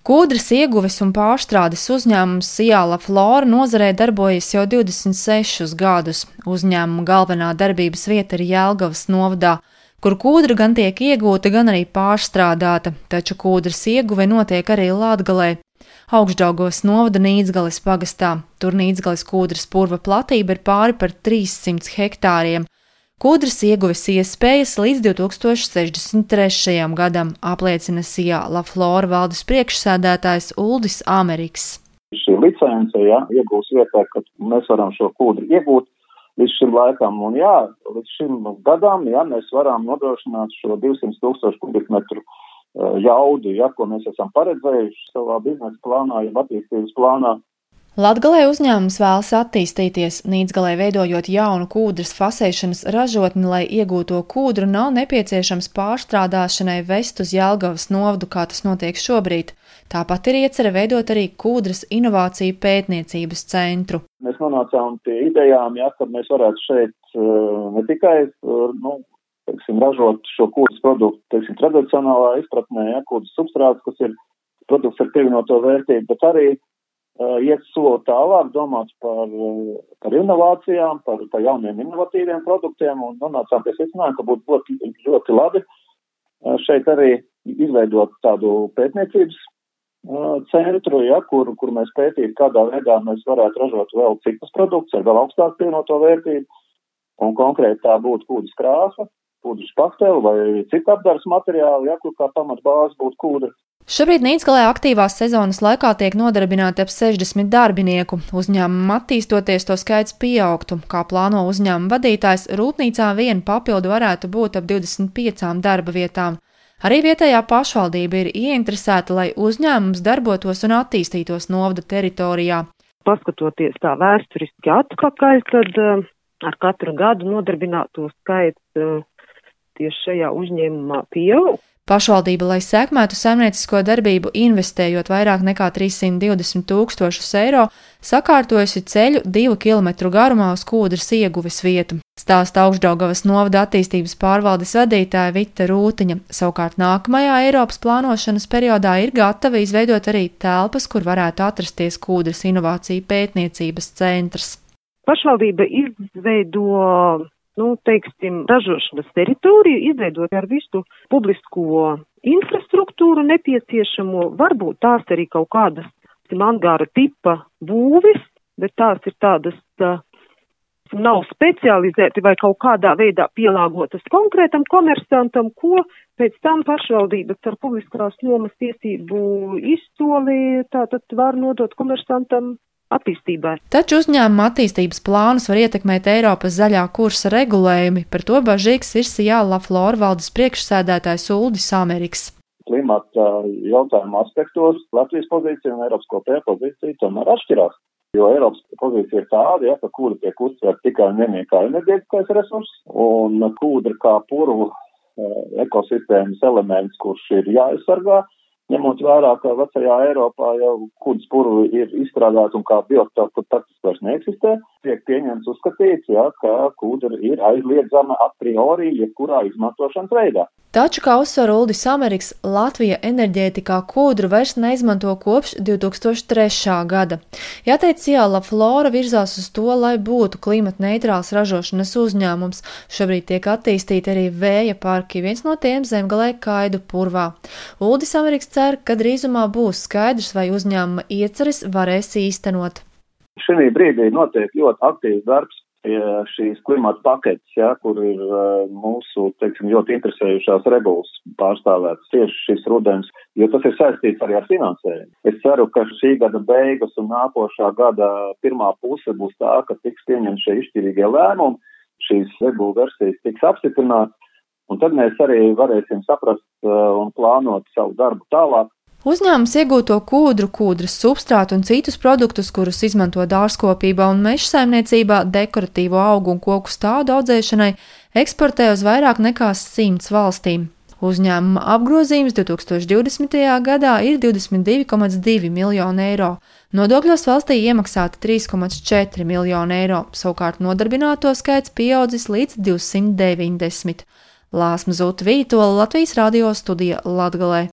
Kūdras ieguves un pārstrādes uzņēmums Sijāla Flora nozarē darbojas jau 26 gadus. Uzņēmuma galvenā darbības vieta ir Jēlgavas novadā, kur kūdra gan tiek iegūta, gan arī pārstrādāta, taču kūdras ieguve notiek arī Latgalē. Augšdaugos novada Nīdzgales pagastā, tur Nīdzgales kūdras purva platība ir pāri par 300 hektāriem, Kūdras ieguves iespējas līdz 2063. gadam, apliecina Sijā Laflora valdes priekšsēdētājs Uldis Ameriks. Šī licence, ja, iegūs vietā, ka mēs varam šo kūdru iegūt līdz šim laikam, un jā, līdz šim gadam, ja, mēs varam nodrošināt šo 200 tūkstošu kubikmetru uh, jaudu, ja, ko mēs esam paredzējuši savā biznesa plānā, ja attīstības plānā. Latgalē uzņēmums vēlas attīstīties, Nīdzgalē veidojot jaunu kūdras fasēšanas ražotni, lai iegūto kūdru nav nepieciešams pārstrādāšanai vest uz Jelgavas novadu, kā tas notiek šobrīd. Tāpat ir iecerē veidot arī kūdras inovāciju pētniecības centru. Mēs nonācām pie idejām, ja, ka mēs varētu šeit eh, ne tikai eh, nu, teiksim, ražot šo kūdras produktu teiksim, tradicionālā izpratnē, ja, kūdras substrāts, kas ir produkts ar pievienoto vērtību, bet arī iet soli tālāk, domāt par, uh, par inovācijām, par, par jauniem inovatīviem produktiem un nonācām pie secinājuma, ka būtu ļoti, ļoti labi uh, šeit arī izveidot tādu pētniecības centru, ja, kur, kur mēs pētītu, kādā veidā mēs varētu ražot vēl citus produktus ar vēl augstāku pievienoto vērtību. Un konkrēti tā būtu kūdas krāsa, kūdas pasteli vai cita apdars materiāli, ja, kur kā pamatbāze būtu kūda Šobrīd Nīcgalē aktīvās sezonas laikā tiek nodarbināti ap 60 darbinieku. Uzņēmumam attīstoties, to skaits pieaugtu. Kā plāno uzņēmuma vadītājs, rūpnīcā viena papildu varētu būt ap 25 darba vietām. Arī vietējā pašvaldība ir ieinteresēta, lai uzņēmums darbotos un attīstītos novada teritorijā. Paskatoties tā vēsturiski atpakaļ, tad uh, ar katru gadu nodarbināto skaits uh, tieši šajā uzņēmumā pieaug. Pašvaldība, lai sekmētu saimniecisko darbību, investējot vairāk nekā 320 tūkstošus eiro, sakārtojusi ceļu divu kilometru garumā uz kūdras ieguves vietu. Stāsta augšdaugavas novada attīstības pārvaldes vadītāja Vita Rūtiņa. Savukārt nākamajā Eiropas plānošanas periodā ir gatava izveidot arī telpas, kur varētu atrasties kūdras inovāciju pētniecības centrs. Pašvaldība izveido nu, teiksim, ražošanas teritoriju, izveidot ar visu publisko infrastruktūru nepieciešamo, varbūt tās arī kaut kādas angāra tipa būvis, bet tās ir tādas tā, nav specializēti vai kaut kādā veidā pielāgotas konkrētam komersantam, ko pēc tam pašvaldības ar publiskās nomas tiesību izsoli tātad var nodot komersantam attīstībai. Taču uzņēmuma attīstības plānus var ietekmēt Eiropas zaļā kursa regulējumi, par to bažīgs ir Sijāla Flora valdes priekšsēdētājs Uldis Ameriks. Klimata jautājumu aspektos Latvijas pozīcija un Eiropas kopējā pozīcija tomēr atšķirās. Jo Eiropas pozīcija ir tāda, ja, ka kūra tiek uztverta tikai un vienīgi kā enerģētiskais resurs, un kūdra kā purvu eh, ekosistēmas elements, kurš ir jāaizsargā, ņemot vērā, ka vecajā Eiropā jau kuģis purvi ir izstrādāti un kā biotopu praktiski vairs neeksistē, tiek pieņemts uzskatīts, ja, ka kūdra ir aizliedzama a priori jebkurā izmantošanas veidā. Taču, kā uzsver Uldis Ameriks, Latvija enerģētikā kūdru vairs neizmanto kopš 2003. gada. Jāteic, Jāla Flora virzās uz to, lai būtu klimata neitrāls ražošanas uzņēmums. Šobrīd tiek attīstīti arī vēja parki, viens no tiem zemgalē Kaidu purvā. Uldis Ameriks cer, ka drīzumā būs skaidrs, vai uzņēmuma ieceres varēs īstenot. Šī brīdī notiek ļoti aktīvs darbs pie šīs klimata paketes, ja, kur ir uh, mūsu, teiksim, ļoti interesējušās regulas pārstāvētas tieši šis rudens, jo tas ir saistīts arī ar finansējumu. Es ceru, ka šī gada beigas un nākošā gada pirmā puse būs tā, ka tiks pieņemti šie izšķirīgie lēmumi, šīs regulu versijas tiks apstiprināts, un tad mēs arī varēsim saprast uh, un plānot savu darbu tālāk. Uzņēmums iegūto kūdru, kūdras substrātu un citus produktus, kurus izmanto dārzkopībā un meža saimniecībā, dekoratīvo augu un koku stādu audzēšanai, eksportē uz vairāk nekā simts valstīm. Uzņēmuma apgrozījums 2020. gadā ir 22,2 miljoni eiro. Nodokļos valstī iemaksāta 3,4 miljoni eiro, savukārt nodarbināto skaits pieaudzis līdz 290. Lāsma Zūta Vītola Latvijas radio studija Latgalē.